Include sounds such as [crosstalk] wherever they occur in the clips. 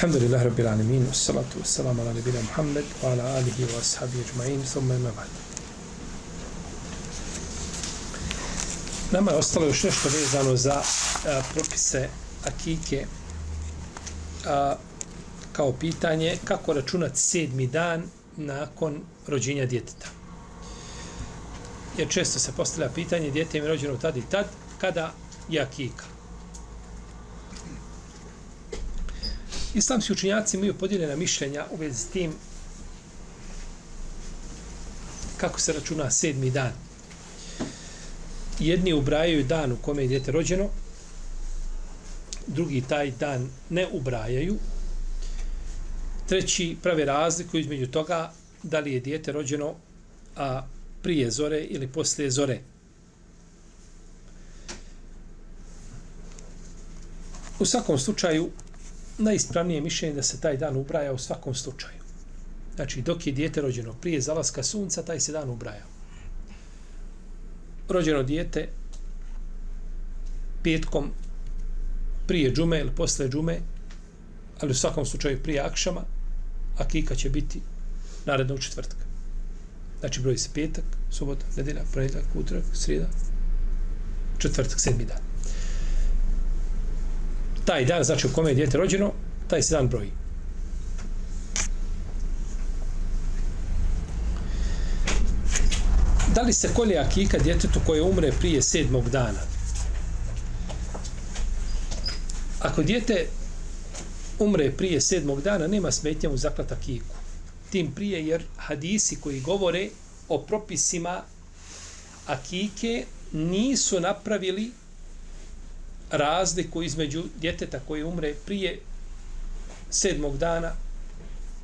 Alhamdulillah Rabbil Alamin, العالمين wassalamu ala nabina Muhammed, wa ala alihi wa ashabi ajma'in, thumma ima ba'd. Nama je ostalo još nešto vezano za a, propise akike, a, kao pitanje kako računati sedmi dan nakon rođenja djeteta. Jer često se postavlja pitanje, djete je rođeno tad i tad, kada je akika. Islamski učinjaci imaju podijeljena mišljenja u vezi s tim kako se računa sedmi dan. Jedni ubrajaju dan u kome je djete rođeno, drugi taj dan ne ubrajaju, treći prave razliku između toga da li je dijete rođeno a prije zore ili poslije zore. U svakom slučaju, najispravnije mišljenje da se taj dan ubraja u svakom slučaju. Znači, dok je dijete rođeno prije zalaska sunca, taj se dan ubraja. Rođeno dijete petkom prije džume ili posle džume, ali u svakom slučaju prije akšama, a kika će biti narednog četvrtka. Znači, broji se petak, subota, nedelja, ponedjeljak, utorak, srijeda, četvrtak, sedmi dan taj dan, znači u kome je djete rođeno, taj se dan broji. Da li se kolje akika djetetu koje umre prije sedmog dana? Ako djete umre prije sedmog dana, nema smetnja mu zaklata kiku. Tim prije, jer hadisi koji govore o propisima akike nisu napravili razliku između djeteta koji umre prije sedmog dana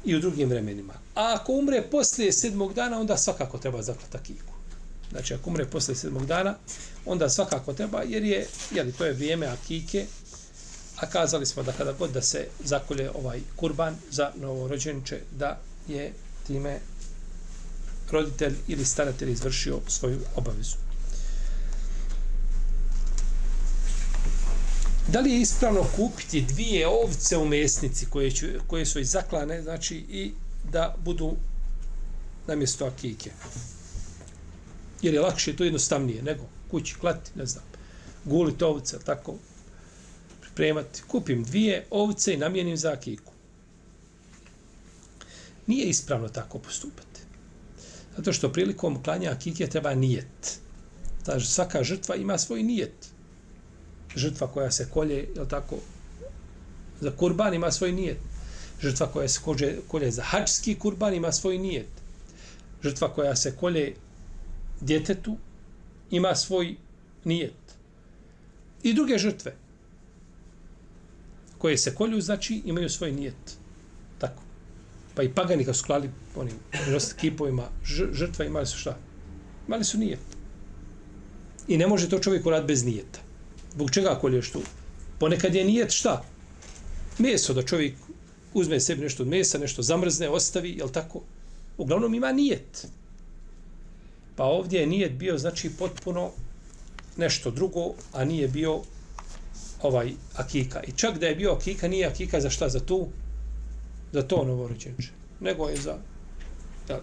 i u drugim vremenima. A ako umre poslije sedmog dana, onda svakako treba zaklata kiku. Znači, ako umre poslije sedmog dana, onda svakako treba, jer je, jeli, to je vrijeme akike, a kazali smo da kada god da se zakolje ovaj kurban za novorođenče, da je time roditelj ili staratelj izvršio svoju obavezu. Da li je ispravno kupiti dvije ovce u mesnici koje, ću, koje su izaklane, znači i da budu na mjesto akike? Jer je lakše to jednostavnije nego kući klati, ne znam, guliti ovce, tako, pripremati. Kupim dvije ovce i namijenim za akiku. Nije ispravno tako postupati. Zato što prilikom klanja akike treba nijet. Znači, svaka žrtva ima svoj nijet žrtva koja se kolje, je tako, za kurban ima svoj nijet. Žrtva koja se kolje, kolje za hačski kurban ima svoj nijet. Žrtva koja se kolje djetetu ima svoj nijet. I druge žrtve koje se kolju, znači imaju svoj nijet. Tako. Pa i pagani kad su klali onim kipovima žrtva imali su šta? Imali su nijet. I ne može to čovjek uraditi bez nijeta. Zbog čega kolješ tu? Ponekad je nijet šta? Meso, da čovjek uzme sebi nešto od mesa, nešto zamrzne, ostavi, jel tako? Uglavnom ima nijet. Pa ovdje je nijet bio, znači, potpuno nešto drugo, a nije bio ovaj akika. I čak da je bio akika, nije akika za šta? Za tu? Za to novorođenče. Nego je za... Jel,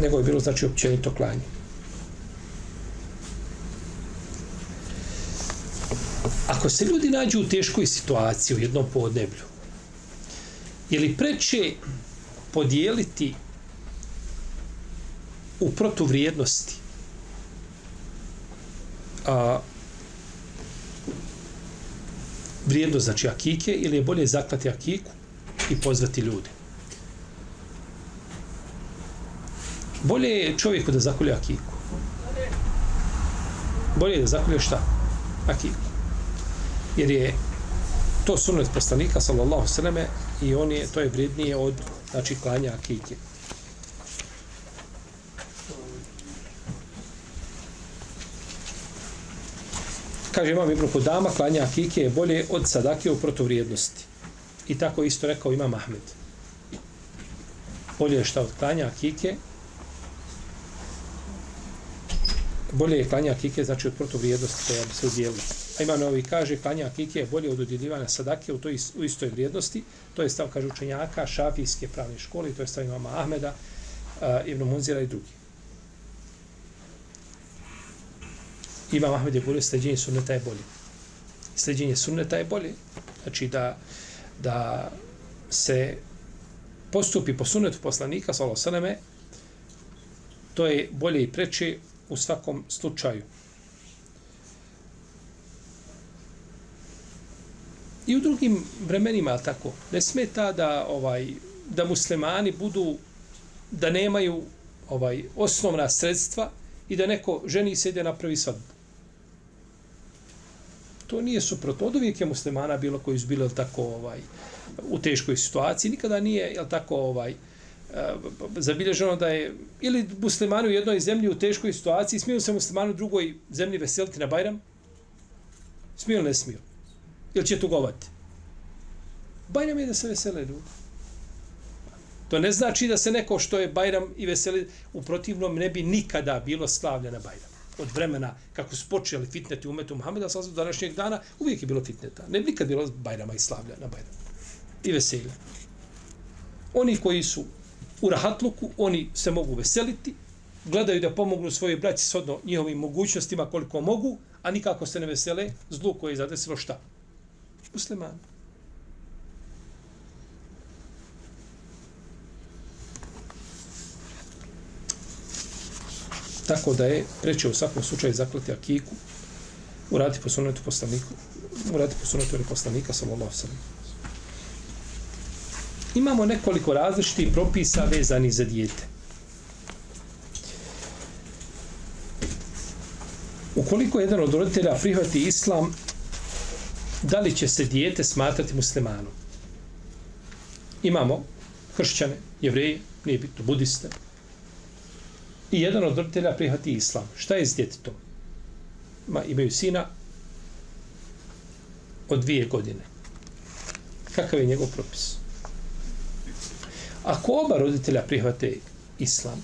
nego je bilo znači općenito klanje. Ako se ljudi nađu u teškoj situaciji u jednom podneblju, je li preče podijeliti u protuvrijednosti a, vrijednost znači akike ili je bolje zaklati akiku i pozvati ljude? Bolje je čovjeku da zakolje akiku. Bolje je da zakolje šta? Akiku. Jer je to sunnet poslanika, sallallahu sallame, i on je, to je vrednije od, znači, klanja akike. Kaže imam Ibn Kudama, klanja akike je bolje od sadake u protovrijednosti. I tako isto rekao imam Ahmed. Bolje je šta od klanja akike, bolje je klanja kike, znači od protuvrijednosti koja bi se udjelila. A ima novi kaže, klanja kike je bolje od udjeljivanja sadake u, toj, u istoj vrijednosti. To je stav, kaže učenjaka, šafijske pravne škole, to je stav imama Ahmeda, uh, Ibn Munzira i drugi. Imam Ahmed je bolje, sljeđenje sunneta je bolje. Sljeđenje sunneta je bolje. Znači da, da se postupi po sunnetu poslanika, salo sveme, to je bolje i preče u svakom slučaju. I u drugim vremenima, tako, ne smeta da ovaj da muslimani budu da nemaju ovaj osnovna sredstva i da neko ženi se ide napravi svadbu to nije suprotno. Od uvijek je muslimana bilo koji su bili tako ovaj, u teškoj situaciji. Nikada nije jel tako ovaj, Eh, zabilježeno da je ili muslimani u jednoj zemlji u teškoj situaciji smiju se muslimani u drugoj zemlji veseliti na Bajram? Smiju ili ne smiju? Ili će tugovati? Bajram je da se vesele ljudi. To ne znači da se neko što je Bajram i veseli u protivnom ne bi nikada bilo slavljena Bajram od vremena kako su počeli fitneti umetu Muhameda sa do današnjeg dana, uvijek je bilo fitneta. Ne bi nikad bilo Bajrama i slavlja na Bajram. I veselja. Oni koji su u rahatluku, oni se mogu veseliti, gledaju da pomognu svojoj braći shodno njihovim mogućnostima koliko mogu, a nikako se ne vesele zlu koje je zadesilo šta? Muslimani. Tako da je preče u svakom slučaju zaklati akiku, uraditi po sunetu poslaniku, uraditi po sunetu poslanika, sallallahu sallam. Imamo nekoliko različitih propisa vezani za dijete. Ukoliko jedan od roditelja prihvati islam, da li će se dijete smatrati muslimanom? Imamo hršćane, jevreje, nije bitno, budiste, i jedan od roditelja prihvati islam. Šta je s djetetom? Ma, imaju sina od dvije godine. Kakav je njegov propis? Ako oba roditelja prihvate islam,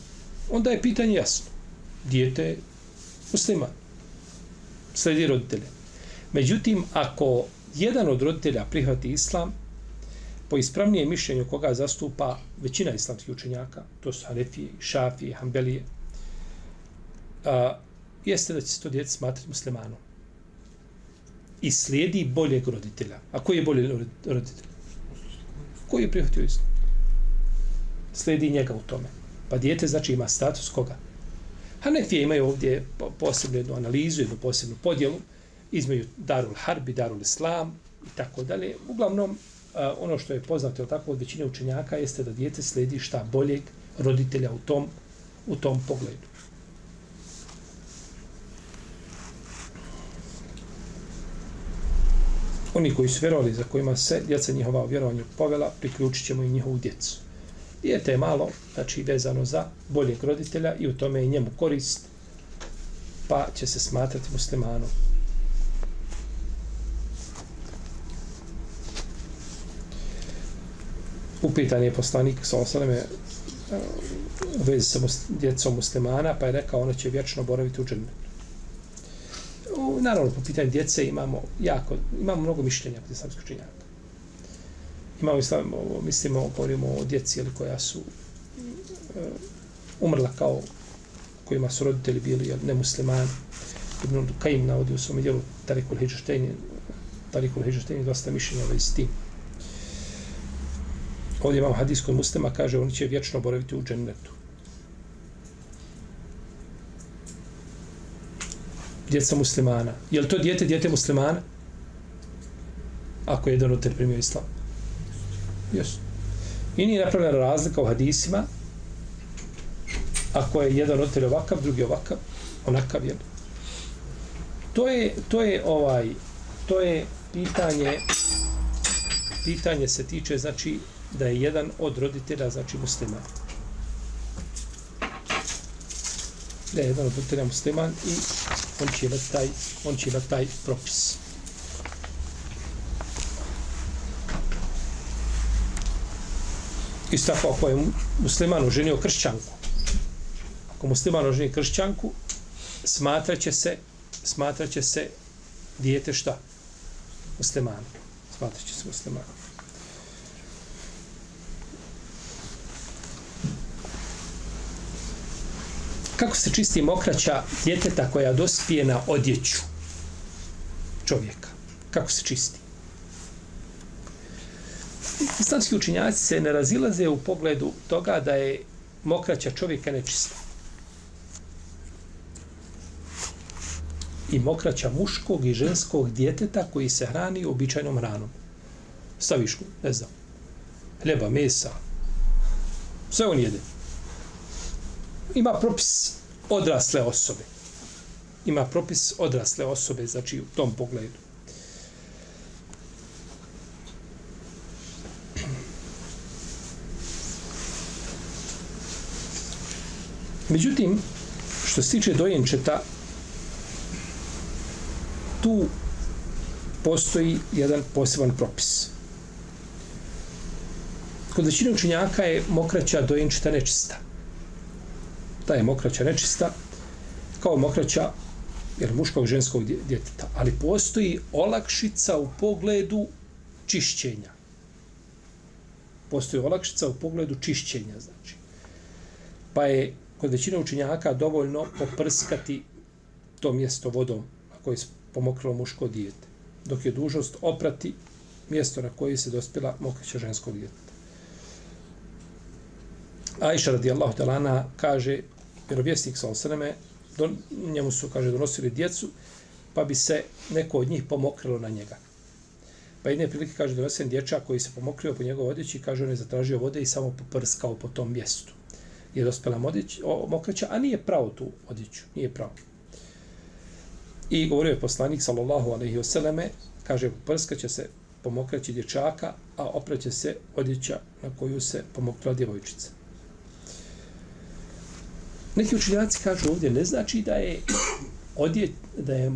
onda je pitanje jasno. Dijete je musliman. Sledi roditelje. Međutim, ako jedan od roditelja prihvati islam, po ispravnijem mišljenju koga zastupa većina islamskih učenjaka, to su Hanefije, Šafije, Hanbelije, a, jeste da će se to djete smatrati muslimanom. I slijedi boljeg roditelja. A koji je bolji roditelj? Koji je prihvatio islam? Slijedi njega u tome. Pa dijete znači ima status koga? Hanefije imaju ovdje posebnu jednu analizu, jednu posebnu podjelu između Darul Harbi, Darul Islam i tako dalje. Uglavnom, ono što je poznato tako od većine učenjaka jeste da dijete slijedi šta boljeg roditelja u tom, u tom pogledu. oni koji su vjerovali za kojima se djeca njihova vjerovanja povela, priključit ćemo i njihovu djecu. Dijete je malo, znači vezano za boljeg roditelja i u tome je njemu korist, pa će se smatrati muslimanom. Upitan je poslanik sa osaleme e, u vezi sa djecom muslimana, pa je rekao ona će vječno boraviti u džennetu naravno, po pitanju djece imamo jako, imamo mnogo mišljenja kod islamskog činjaka. Imamo, islam, mislimo, govorimo o djeci ili koja su e, umrla kao kojima su roditelji bili jel, nemuslimani. Ibn Kajim navodi u svom dijelu Tarikul Hidžaštejni, Tarikul Hidžaštejni, dosta mišljenja ovaj s tim. Ovdje imamo hadis kod muslima, kaže, oni će vječno boraviti u džennetu. djeca muslimana. Je li to djete, djete muslimana? Ako je jedan roditelj primio islam. Jesu. I nije napravljena razlika u hadisima ako je jedan roditelj ovakav, drugi ovakav, onakav je. To je, to je ovaj, to je pitanje pitanje se tiče znači da je jedan od roditelja znači musliman. Da je jedan od roditelja musliman i on će imati taj, on će imati taj propis. Isto tako ako je musliman oženio kršćanku, ako musliman oženi kršćanku, smatraće se, smatraće se dijete šta? Musliman. Smatraće se musliman. Kako se čisti mokraća djeteta koja dospije na odjeću čovjeka? Kako se čisti? Islamski učinjaci se ne razilaze u pogledu toga da je mokraća čovjeka nečista. I mokraća muškog i ženskog djeteta koji se hrani običajnom hranom. Staviš mu, ne znam, hljeba, mesa, sve on jede. Ima propis odrasle osobe. Ima propis odrasle osobe, znači u tom pogledu. Međutim, što se tiče dojenčeta, tu postoji jedan poseban propis. Kod većine učenjaka je mokraća dojenčeta nečista. Ta je mokraća nečista kao mokraća jer muškog ženskog djeteta. Ali postoji olakšica u pogledu čišćenja. Postoji olakšica u pogledu čišćenja, znači. Pa je kod većine učinjaka dovoljno poprskati to mjesto vodom na koje je pomokrilo muško dijete, dok je dužnost oprati mjesto na koje se dospjela mokraća ženskog djeteta. Aisha radijallahu talana kaže, vjerovjesnik sa osaname, don, njemu su, kaže, donosili djecu, pa bi se neko od njih pomokrilo na njega. Pa jedne prilike, kaže, donesen dječak koji se pomokrio po njegovoj odjeći, kaže, on je zatražio vode i samo poprskao po tom mjestu je dospela modić, o, mokraća, a nije pravo tu odjeću, nije pravo. I govorio je poslanik, sallallahu alaihi vseleme, kaže, prskaće se pomokraći dječaka, a opraće se odjeća na koju se pomokra djevojčica. Neki učinjaci kažu ovdje, ne znači da je odje, da je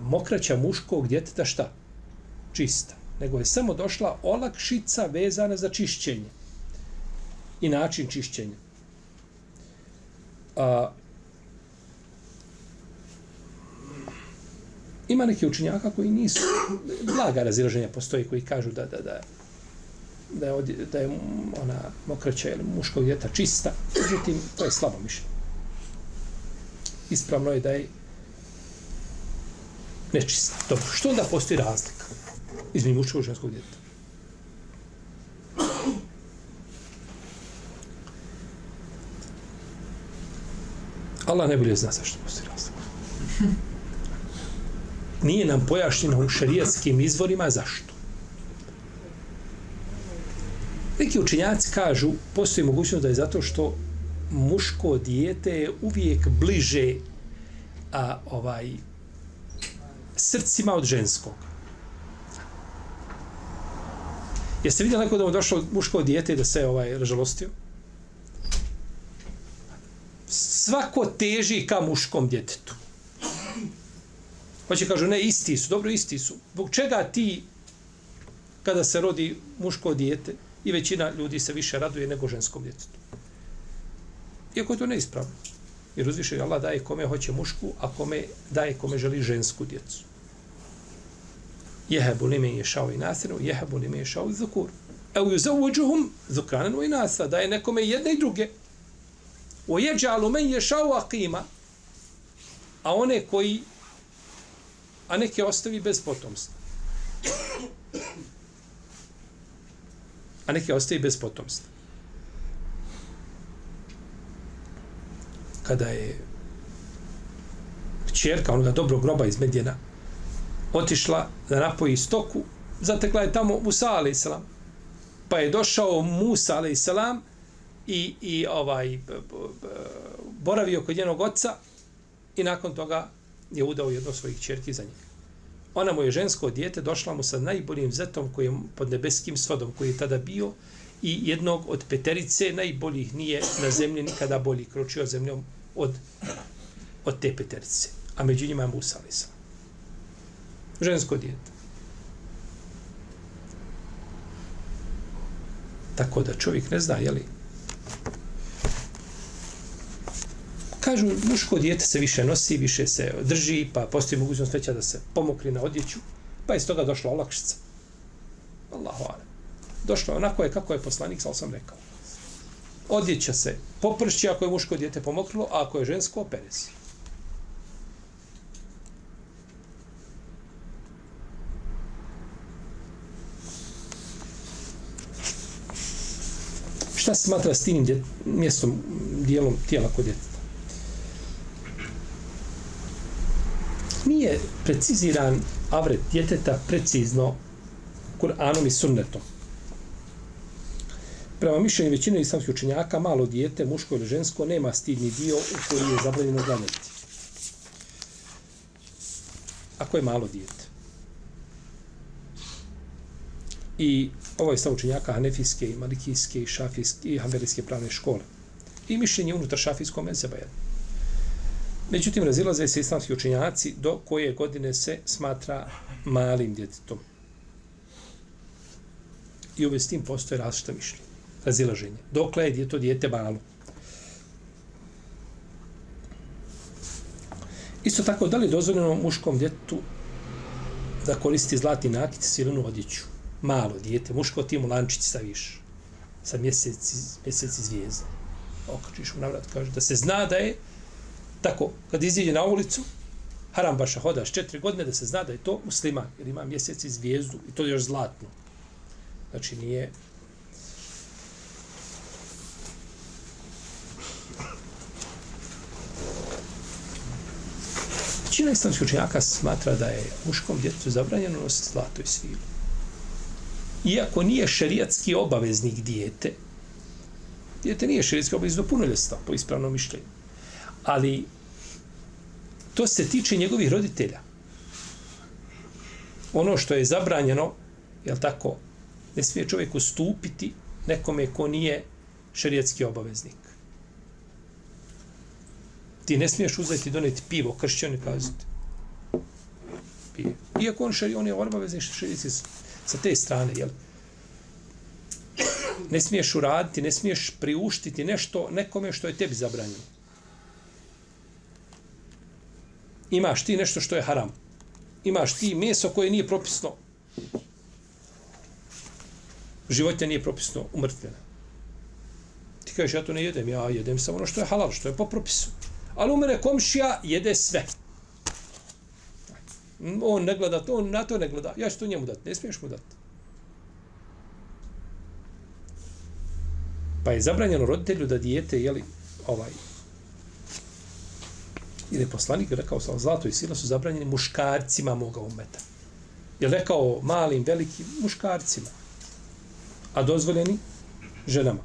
mokraća muškog djeteta šta? Čista. Nego je samo došla olakšica vezana za čišćenje i način čišćenja. A, ima neki učinjaka koji nisu blaga razilaženja postoji koji kažu da da da da je, od, da je ona mokraća ili muškog djeta čista. Međutim to je slabo mišljenje. Ispravno je da je nečista. Dobro što onda postoji razlika između muškog i ženskog djeta Allah najbolje zna zašto postoji razlika. Nije nam pojašnjeno u šarijatskim izvorima zašto. Neki učinjaci kažu, postoji mogućnost da je zato što muško dijete je uvijek bliže a ovaj srcima od ženskog. Jeste vidjeli neko da mu došlo muško dijete da se ovaj ražalostio? Svako teži ka muškom djetetu. Hoće kažu, ne, isti su, dobro, isti su. Bog čega ti, kada se rodi muško dijete, i većina ljudi se više raduje nego ženskom djetetu. Iako je to neispravno. Jer uzviše Allah daje kome hoće mušku, a kome daje kome želi žensku djecu. Jehebu li me je šao i nasinu, jehebu li me je šao i zukur. Evo ju zauđuhum zukranan i nasa, daje nekome jedne i druge o jeđalu men ješao akima, a one koji, a neke ostavi bez potomstva. A neke ostavi bez potomstva. Kada je čerka onoga dobrog groba iz Medjena otišla da napoji stoku, zatekla je tamo Musa alaih Pa je došao Musa alaih i, i ovaj boravio kod njenog oca i nakon toga je udao jedno svojih čerki za njega. ona mu je žensko dijete, došla mu sa najboljim zetom koji je pod nebeskim svodom, koji je tada bio i jednog od peterice najboljih nije na zemlji nikada bolji kročio zemljom od, od te peterice. A među njima je Musa Alisa. Žensko dijete. Tako da čovjek ne zna, jeli, kažu, muško dijete se više nosi, više se drži, pa postoji mogućnost veća da se pomokri na odjeću, pa iz toga došla olakšica. Allahu ala. Došlo je onako je kako je poslanik, sal sam rekao. Odjeća se popršći ako je muško dijete pomokrilo, a ako je žensko, opere se. Šta se smatra s tim djet, mjestom, dijelom tijela kod djeteta? nije preciziran avret djeteta precizno Kur'anom i sunnetom. Prema mišljenju većine islamskih učenjaka, malo dijete, muško ili žensko, nema stidni dio u koji je zabranjeno gledati. Ako je malo dijete. I ovo je stav učenjaka Hanefijske, i Malikijske, i Šafijske, i Hanbelijske pravne škole. I mišljenje unutar Šafijskog mezeba jedno. Međutim, razilaze se islamski učenjaci do koje godine se smatra malim djetetom. I uvijek s tim postoje različita mišljenja. Razilaženje. Dokle je djeto djete malo? Isto tako, da li je dozvoljeno muškom djetu da koristi zlatni nakit i silenu odjeću? Malo dijete, muško ti mu lančić staviš sa mjeseci, mjeseci zvijezda. Okačiš mu navrat, kaže da se zna da je tako, kad iziđe na ulicu, Haram Baša hodaš četiri godine da se zna da je to musliman, jer ima mjesec i zvijezdu i to je još zlatno. Znači nije... Većina islamskih učenjaka smatra da je muškom djetu zabranjeno nositi zlato i svilu. Iako nije šerijatski obaveznik dijete, dijete nije šerijatski obaveznik do punoljestva, po ispravnom mišljenju. Ali to se tiče njegovih roditelja. Ono što je zabranjeno, je tako, ne smije čovjek ustupiti nekome ko nije šerijatski obaveznik. Ti ne smiješ uzeti doneti pivo, kršćani i kazati. Pije. Iako on, šeri, on je obaveznik šerijetski sa te strane, jel? Ne smiješ uraditi, ne smiješ priuštiti nešto nekome što je tebi zabranjeno. imaš ti nešto što je haram. Imaš ti meso koje nije propisno. Životinja nije propisno umrtvljena. Ti kažeš, ja to ne jedem, ja jedem samo ono što je halal, što je po propisu. Ali umre komšija, jede sve. On ne gleda to, on na to ne gleda. Ja ću to njemu dati, ne smiješ mu dati. Pa je zabranjeno roditelju da dijete, jeli, ovaj, Jer je poslanik rekao sa zlato i sila su zabranjeni muškarcima moga umeta. Je rekao malim, velikim muškarcima. A dozvoljeni ženama.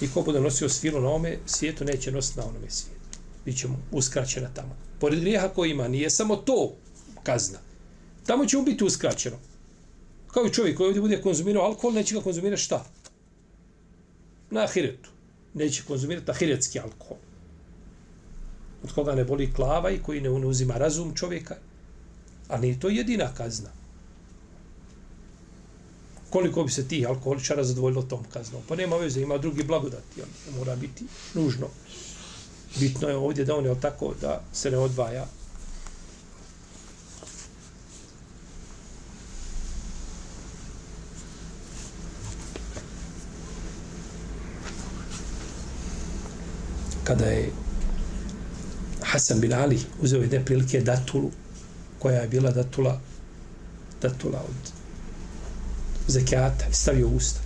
I ko bude nosio svilu na ome svijetu, neće nositi na onome svijetu. Biće mu uskraćena tamo. Pored grijeha koji ima, nije samo to kazna. Tamo će mu biti uskraćeno. Kao i čovjek koji ovdje bude konzumirao alkohol, neće ga konzumirati šta? Na ahiretu. Neće konzumirati ahiretski alkohol od koga ne boli klava i koji ne uzima razum čovjeka. A nije to jedina kazna. Koliko bi se ti alkoholičara zadovoljilo tom kaznom? Pa nema veze, ima drugi blagodati. On mora biti nužno. Bitno je ovdje da on je tako da se ne odvaja kada je Hasan bin Ali uzeo jedne prilike datulu, koja je bila datula, datula od zekijata, stavio usta.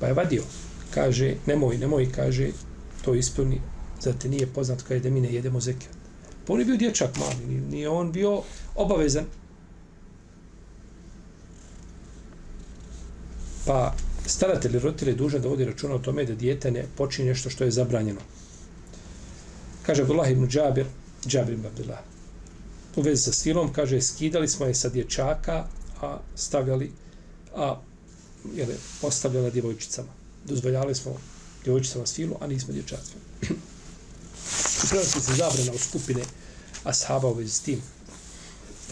Pa je vadio, kaže, nemoj, nemoj, kaže, to ispuni, zato te nije poznat kada je da mi ne jedemo zekijat. Pa on je bio dječak mali, nije on bio obavezan. Pa staratelj roditelj je dužan da vodi računa o tome da dijete ne počinje nešto što je zabranjeno. Kaže Abdullah ibn Džabir, Džabir ibn Abdullah. U vezi sa silom, kaže, skidali smo je sa dječaka, a stavljali, a jele, postavljala djevojčicama. Dozvoljali smo djevojčicama svilu, a nismo dječacima. I prenosi se zabrana u skupine ashaba u vezi s tim.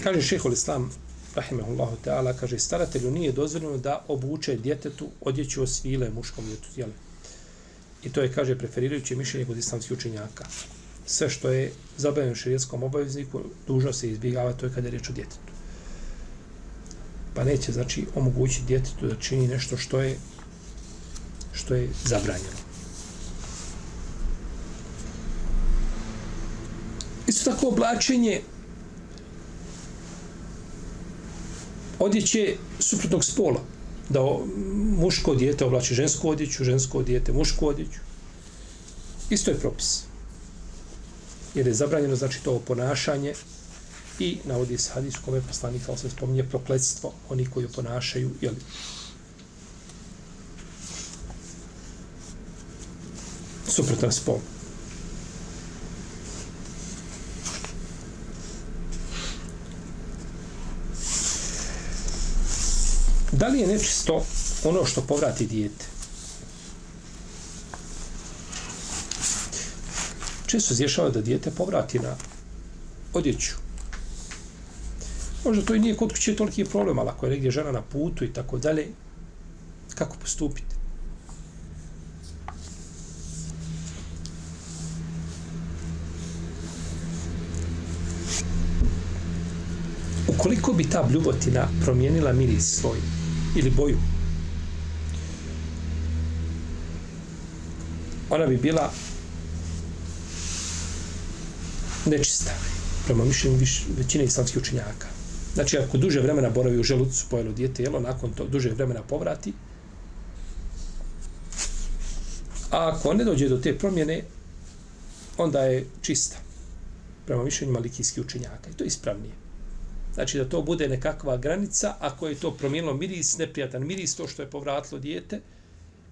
Kaže šehol islam, rahimahullahu ta'ala, kaže, staratelju nije dozvoljeno da obuče djetetu odjeću od svile muškom djetu, jel? I to je, kaže, preferirajuće mišljenje kod islamskih učenjaka. Sve što je zabranjeno širijetskom obavezniku, dužno se izbjegava, to je kada je riječ o djetetu. Pa neće, znači, omogućiti djetetu da čini nešto što je što je zabranjeno. Isto tako oblačenje odjeće suprotnog spola. Da muško dijete oblači žensku odjeću, žensko dijete mušku odjeću. Isto je propis. Jer je zabranjeno, znači, to ponašanje i navodi se hadis kome poslanik, ali se spominje prokledstvo oni koji ponašaju, jel, suprotan spol. Da li je nečisto ono što povrati dijete? Često zješava da dijete povrati na odjeću. Možda to i nije kod kuće toliki problem, ali ako je negdje žena na putu i tako dalje, kako postupiti? Ukoliko bi ta bljubotina promijenila miris svoj, ili boju. Ona bi bila nečista, prema mišljenju većine islamskih učenjaka. Znači, ako duže vremena boravi u želucu pojelo dijete jelo, nakon to duže vremena povrati, a ako ne dođe do te promjene, onda je čista, prema mišljenju malikijskih učenjaka. I to je ispravnije. Znači da to bude nekakva granica, ako je to promijenilo miris, neprijatan miris, to što je povratilo dijete,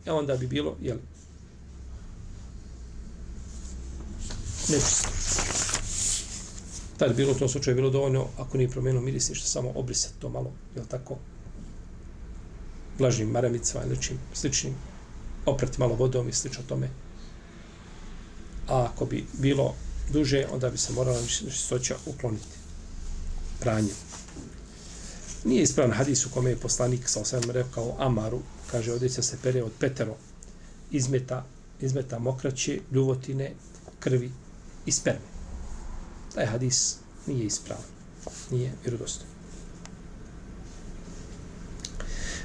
e onda bi bilo, jel, nečisto. Tad bi bilo u tom slučaju bilo dovoljno, ako nije promijenilo miris, ništa samo obrisati to malo, jel tako, vlažnim maramicama ili čim sličnim, oprati malo vodom i slično tome. A ako bi bilo duže, onda bi se morala čistoća ukloniti pranje. Nije ispravan hadis u kome je poslanik sa osam rekao Amaru, kaže, odjeća se pere od petero izmeta, izmeta mokraće, ljuvotine, krvi i sperme. Taj hadis nije ispravan. Nije vjerodostojno.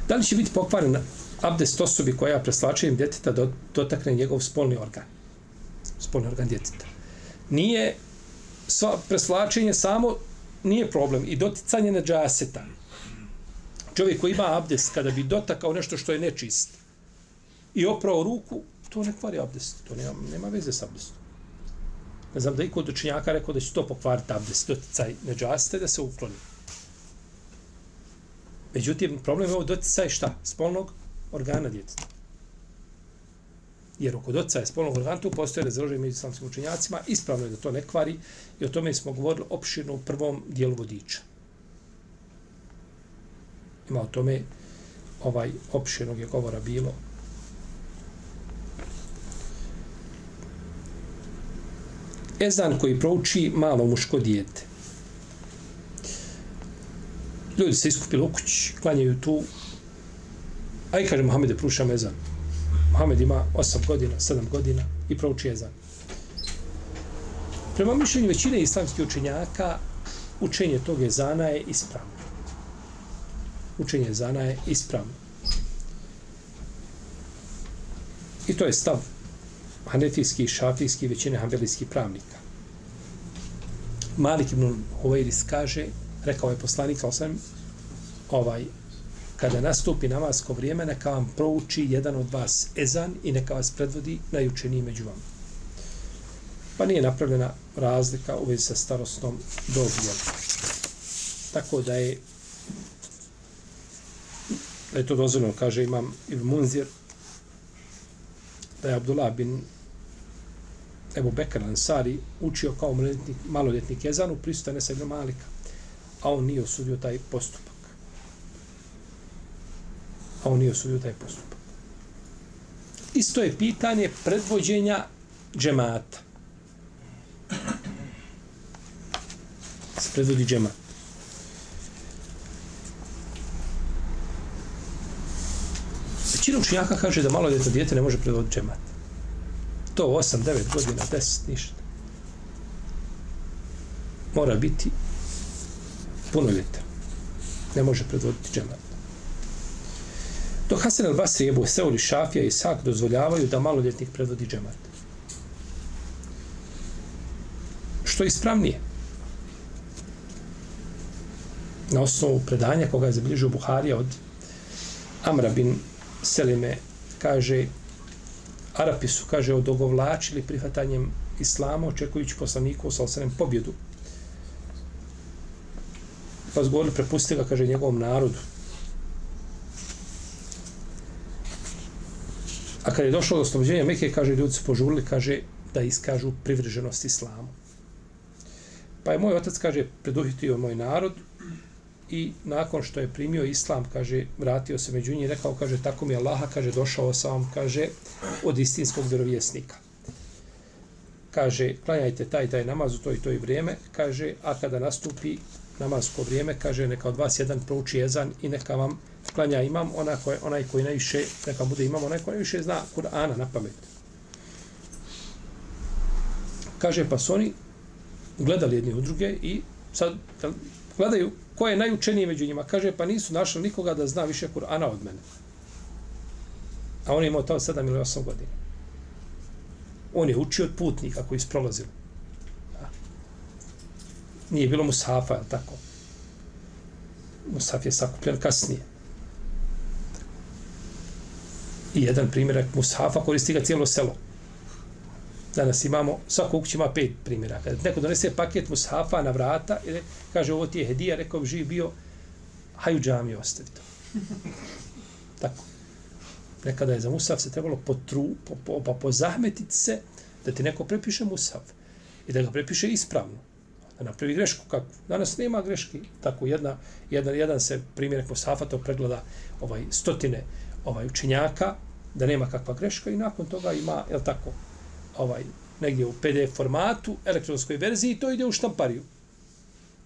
Da li će biti pokvaren abdest osobi koja preslačajem djeteta dotakne njegov spolni organ? Spolni organ djeteta. Nije sva preslačenje samo nije problem. I doticanje na džaseta. Čovjek koji ima abdest, kada bi dotakao nešto što je nečist i oprao ruku, to ne kvari abdest. To nema, nema veze s abdestom. Ne znam da i kod učenjaka rekao da će to pokvariti abdest, doticaj na džasete da se ukloni. Međutim, problem je ovo doticaj šta? Spolnog organa djeteta. Jer kod oca je spolnog organa, tu postoje razloženje među islamskim učenjacima, ispravno je da to ne kvari i o tome smo govorili opširno u prvom dijelu vodiča. Ima o tome ovaj opširnog je govora bilo. Ezan koji prouči malo muško dijete. Ljudi se iskupili u kući, klanjaju tu. Aj kaže Mohamede, prušam ezan. Mohamed ima 8 godina, 7 godina i prouči jezan. Prema mišljenju većine islamskih učenjaka, učenje tog ezana je ispravno. Učenje ezana je ispravno. I to je stav hanefijski šafijski većine hanbelijskih pravnika. Malik ibn Huvairis kaže, rekao je poslanik, sam, ovaj, kada nastupi namasko vrijeme, neka vam prouči jedan od vas ezan i neka vas predvodi najučeniji među vama. Pa nije napravljena razlika u vezi sa starostnom dobijem. Tako da je da je to dozvoljeno, kaže imam Ibn Munzir, da je Abdullah bin Ebu Bekar Ansari učio kao maloljetnik, maloljetnik jezanu, prisutan Nesa ibn Malika. A on nije osudio taj postupak. A on nije osudio taj postupak. Isto je pitanje predvođenja džemata. Se predvodi džemat. Većina učenjaka kaže da malo djeta djete ne može predvoditi džemat. To 8, 9 godina, 10, ništa. Mora biti punoljetan. Ne može predvoditi džemat. Dok Hasan al-Basri, Ebu Seuli, Šafija i Sak dozvoljavaju da maloljetnik predvodi džemat. Što je ispravnije? Na osnovu predanja koga je zabilježio Buharija od Amra bin Selime kaže Arapi su, kaže, odogovlačili prihvatanjem Islama, očekujući poslaniku sa osanem pobjedu. Pa zgovorili, prepustili ga, kaže, njegovom narodu. Kad je došlo do oslobođenja Mekije, kaže, ljudi su požurili, kaže, da iskažu privrženost Islamu. Pa je moj otac, kaže, preduhitio moj narod i nakon što je primio islam, kaže, vratio se među njih i rekao, kaže, tako mi je Allaha, kaže, došao sam vam, kaže, od istinskog vjerovjesnika. Kaže, klanjajte taj taj namaz u to i to i vrijeme, kaže, a kada nastupi namazsko vrijeme, kaže, neka od vas jedan prouči jezan i neka vam klanja imam, ona koje, onaj koji najviše, neka bude imam, onaj koji najviše zna Kur'ana na pamet. Kaže, pa su oni gledali jedni u druge i sad gledaju ko je najučeniji među njima. Kaže, pa nisu našli nikoga da zna više Kur'ana od mene. A on je imao tamo 7 ili 8 godina. On je učio od putnika koji su prolazili. Nije bilo Musafa, tako? Musaf je sakupljen kasnije. I jedan primjerak Musafa koristi ga cijelo selo. Danas imamo, svako kući ima pet primjera. Kada neko donese paket mushafa na vrata, i kaže ovo ti je hedija, rekao bi živ bio, haju džami ostavi to. [laughs] Tako. Nekada je za mushaf se trebalo potru, po, po, pa pozahmetiti se da ti neko prepiše mushaf i da ga prepiše ispravno. Da napravi grešku kako. Danas nema greški. Tako jedna, jedan, jedan se primjerak mushafa to pregleda ovaj stotine ovaj učenjaka da nema kakva greška i nakon toga ima, je tako, ovaj negdje u PDF formatu, elektronskoj verziji, to ide u štampariju.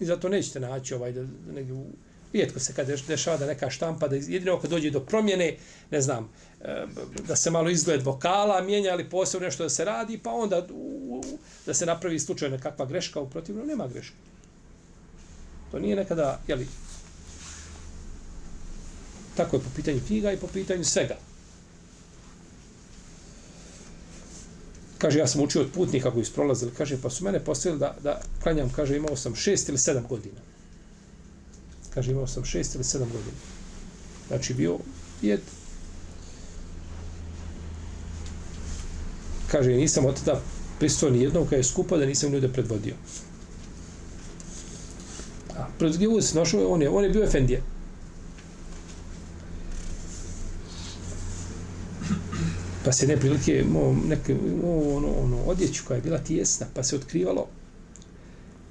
I zato nećete naći ovaj da, da negdje u rijetko se kad dešava da neka štampa, da jedino kad dođe do promjene, ne znam, eh, da se malo izgled vokala mijenja, ali posebno nešto da se radi, pa onda u, da se napravi slučaj kakva greška, u protivnom nema greške. To nije nekada, jeli, tako je po pitanju knjiga i po pitanju svega. Kaže, ja sam učio od putnika koji su prolazili, kaže, pa su mene postavili da, da klanjam, kaže, imao sam šest ili sedam godina. Kaže, imao sam šest ili sedam godina. Znači, bio jed. Kaže, nisam od tada pristao ni jednom kada je skupa da nisam ljude predvodio. A, predvodio se našao, on je, on je bio efendije. Pa se jedne prilike imao neke, ono, ono, odjeću koja je bila tijesna, pa se otkrivalo,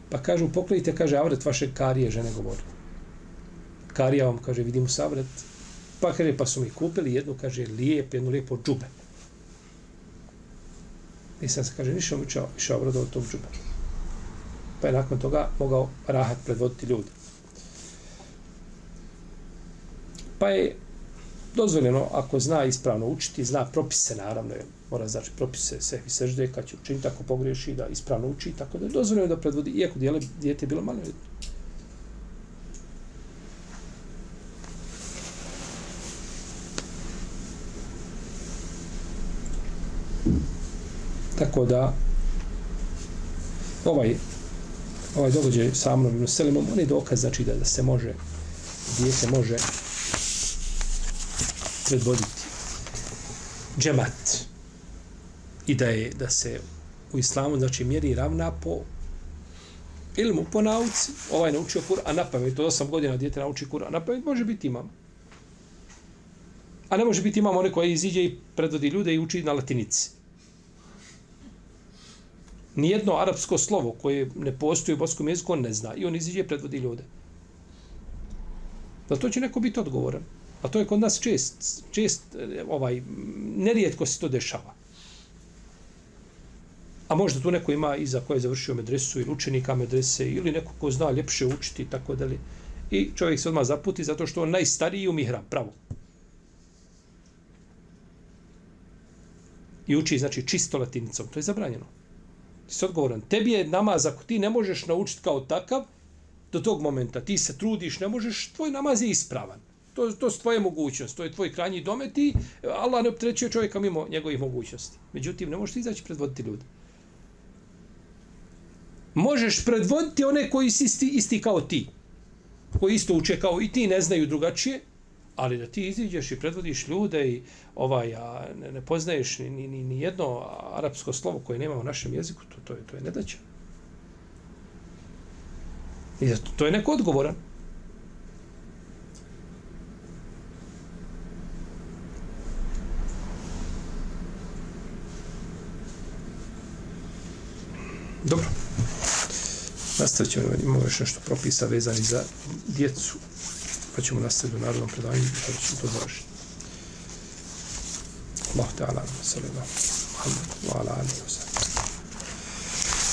pa kažu, poklijte, kaže, avret vaše karije, žene govori. Karija vam, kaže, vidim savret, pa kaže, pa su mi kupili jednu, kaže, lijep, jednu lijepo džube. Nisam se, kaže, nišao mi čao, išao avret od tog džube. Pa je nakon toga mogao rahat predvoditi ljudi. Pa je dozvoljeno ako zna ispravno učiti, zna propise naravno, mora znači propise se i sežde kad će učiniti ako pogriješi da ispravno uči, tako da je dozvoljeno da predvodi, iako dijele, dijete je bilo malo Tako da ovaj ovaj događaj sa Amrom i Selimom, on je dokaz znači da, da se može dijete može predvoditi džemat i da je da se u islamu znači mjeri ravna po ilmu, po nauci ovaj naučio kur, a napamet od 8 godina djete nauči kur, a napamet može biti imam a ne može biti imam onaj koji iziđe i predvodi ljude i uči na latinici Nijedno arapsko slovo koje ne postoji u boskom jeziku, on ne zna. I on iziđe i predvodi ljude. Za to će neko biti odgovoran. A to je kod nas čest, čest, ovaj, nerijetko se to dešava. A možda tu neko ima iza koje je završio medresu ili učenika medrese ili neko ko zna ljepše učiti i tako dalje. I čovjek se odmah zaputi zato što on najstariji u mihram, pravo. I uči, znači, čisto latinicom. To je zabranjeno. Ti si odgovoran. Tebi je namaz, ako ti ne možeš naučiti kao takav, do tog momenta ti se trudiš, ne možeš, tvoj namaz je ispravan. To, to su tvoje mogućnosti, to je tvoj krajnji domet i e, Allah ne optrećuje čovjeka mimo njegovih mogućnosti. Međutim, ne možeš izaći predvoditi ljudi. Možeš predvoditi one koji su isti, isti kao ti. Koji isto uče kao i ti, ne znaju drugačije, ali da ti iziđeš i predvodiš ljude i ovaj, a ne, ne poznaješ ni, ni, ni jedno arapsko slovo koje nema u našem jeziku, to, to, je, to je nedaća. I zato, to je neko odgovoran. Dobro. Nastavit ćemo, imamo još nešto propisa vezani za djecu, pa ćemo nastaviti u narodnom predavanju, pa ćemo to završiti. Allah ta'ala, sallallahu alaihi wa sallam, wa ala alihi wa sallam.